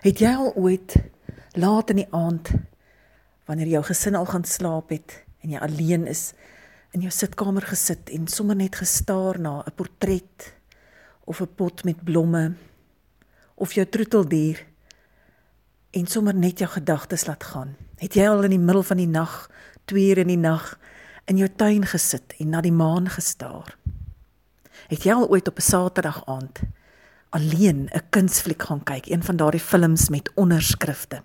Het jy al ooit laat in die aand wanneer jou gesin al gaan slaap het en jy alleen is in jou sitkamer gesit en sommer net gestaar na 'n portret of 'n pot met blomme of jou troeteldier en sommer net jou gedagtes laat gaan. Het jy al in die middel van die nag, 2 uur in die nag in jou tuin gesit en na die maan gestaar? Het jy al ooit op 'n Saterdag aand alleen 'n kunsfliek gaan kyk, een van daardie films met onderskrifte?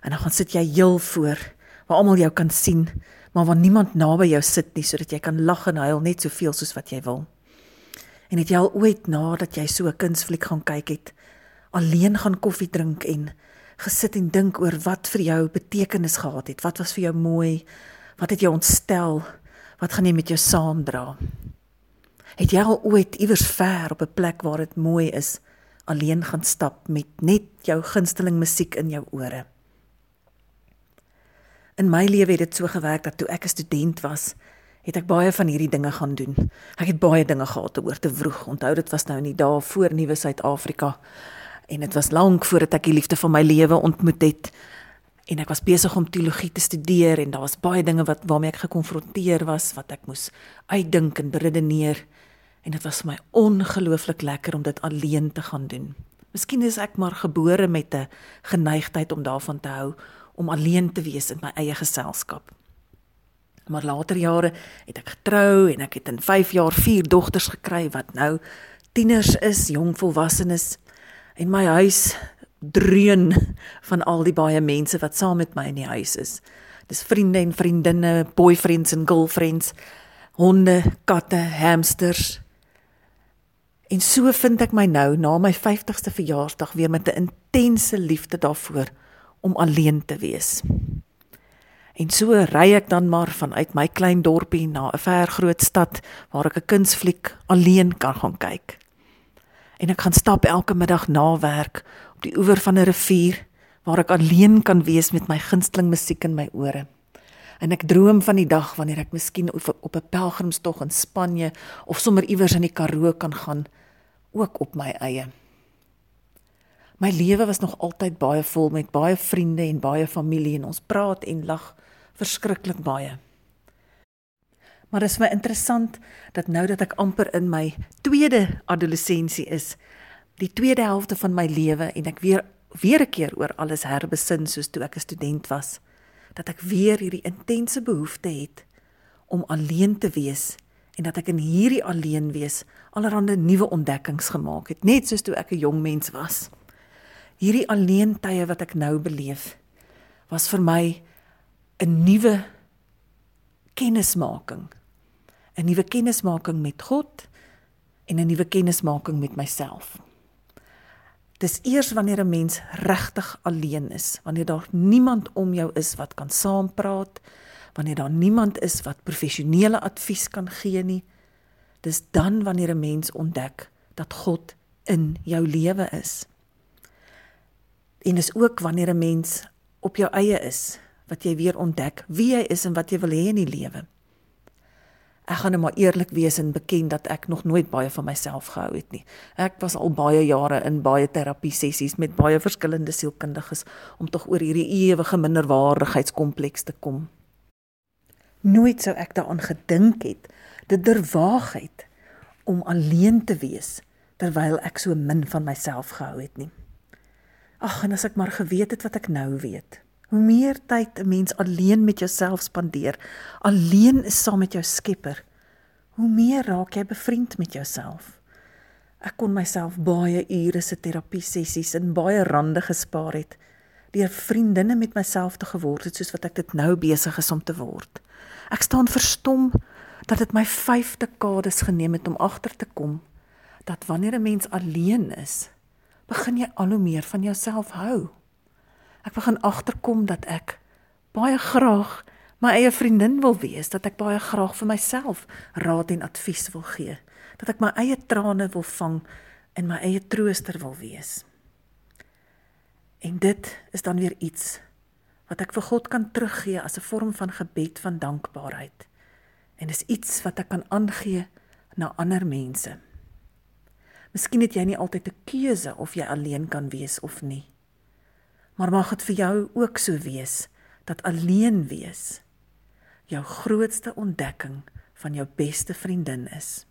En dan gaan sit jy heel voor waar almal jou kan sien, maar waar niemand naby jou sit nie sodat jy kan lag en huil net soveel soos wat jy wil. En het jy al ooit nadat jy so 'n kunsfliek gaan kyk het, alleen gaan koffie drink en gesit en dink oor wat vir jou betekenis gehad het? Wat was vir jou mooi? Wat het jou ontstel? Wat gaan jy met jou saamdra? Het jy al ooit iewers ver op 'n plek waar dit mooi is, alleen gaan stap met net jou gunsteling musiek in jou ore? In my lewe het dit so gewerk dat toe ek 'n student was, het ek baie van hierdie dinge gaan doen. Ek het baie dinge gehad oor te vroeg. Onthou dit was nou in die dae voor nuwe Suid-Afrika en dit was lank voordat ek die liefde van my lewe ontmoet het. En ek was besig om teologie te studeer en daar was baie dinge wat waarmee ek gekonfronteer was wat ek moes uitdink en beredeneer. En dit was vir my ongelooflik lekker om dit alleen te gaan doen. Miskien is ek maar gebore met 'n geneigtheid om daarvan te hou om alleen te wees in my eie geselskap. Maar later jare het ek getrou en ek het in 5 jaar 4 dogters gekry wat nou tieners is, jong volwassenes en my huis dreun van al die baie mense wat saam met my in die huis is. Dis vriende en vriendinne, boyfriends en girlfriends, honde, katte, hamsters. En so vind ek my nou na my 50ste verjaarsdag weer met 'n intense liefde daarvoor om alleen te wees. En so ry ek dan maar vanuit my klein dorpie na 'n ver groot stad waar ek 'n kunsfliek alleen kan gaan kyk. En ek gaan stap elke middag na werk op die oewer van 'n rivier waar ek alleen kan wees met my gunsteling musiek in my ore. En ek droom van die dag wanneer ek miskien op 'n pelgrimstog in Spanje of sommer iewers in die Karoo kan gaan ook op my eie. My lewe was nog altyd baie vol met baie vriende en baie familie en ons praat en lag verskriklik baie. Maar dit is my interessant dat nou dat ek amper in my tweede adolessensie is, die tweede helfte van my lewe en ek weer weer 'n keer oor alles herbesin soos toe ek 'n student was, dat ek weer hierdie intense behoefte het om alleen te wees en dat ek in hierdie alleen wees allerlei nuwe ontdekkings gemaak het, net soos toe ek 'n jong mens was hierdie alleen tye wat ek nou beleef was vir my 'n nuwe kennismaking. 'n Nuwe kennismaking met God en 'n nuwe kennismaking met myself. Dis eers wanneer 'n mens regtig alleen is, wanneer daar niemand om jou is wat kan saampraat, wanneer daar niemand is wat professionele advies kan gee nie. Dis dan wanneer 'n mens ontdek dat God in jou lewe is. En is ook wanneer 'n mens op jou eie is wat jy weer ontdek wie jy is en wat jy wil hê in die lewe. Ek gaan net maar eerlik wees en beken dat ek nog nooit baie van myself gehou het nie. Ek was al baie jare in baie terapie sessies met baie verskillende sielkundiges om tog oor hierdie ewige minderwaardigheidskompleks te kom. Nooit sou ek daaraan gedink het dit derwaagheid om alleen te wees terwyl ek so min van myself gehou het nie. Ag, en as ek maar geweet het wat ek nou weet. Hoe meer tyd 'n mens alleen met jouself spandeer, alleen is saam met jou Skepper, hoe meer raak jy bevriend met jouself. Ek kon myself baie ure se terapie sessies in baie rande gespaar het deur vriendinne met myself te geword het soos wat ek dit nou besig is om te word. Ek staan verstom dat dit my 5 dekades geneem het om agter te kom dat wanneer 'n mens alleen is, begin jy al hoe meer van jouself hou. Ek begin agterkom dat ek baie graag my eie vriendin wil wees, dat ek baie graag vir myself raad en advies wil gee, dat ek my eie trane wil vang en my eie trooster wil wees. En dit is dan weer iets wat ek vir God kan teruggee as 'n vorm van gebed van dankbaarheid. En dis iets wat ek kan aangee na ander mense. Miskien het jy nie altyd 'n keuse of jy alleen kan wees of nie. Maar mag dit vir jou ook so wees dat alleen wees jou grootste ontdekking van jou beste vriendin is.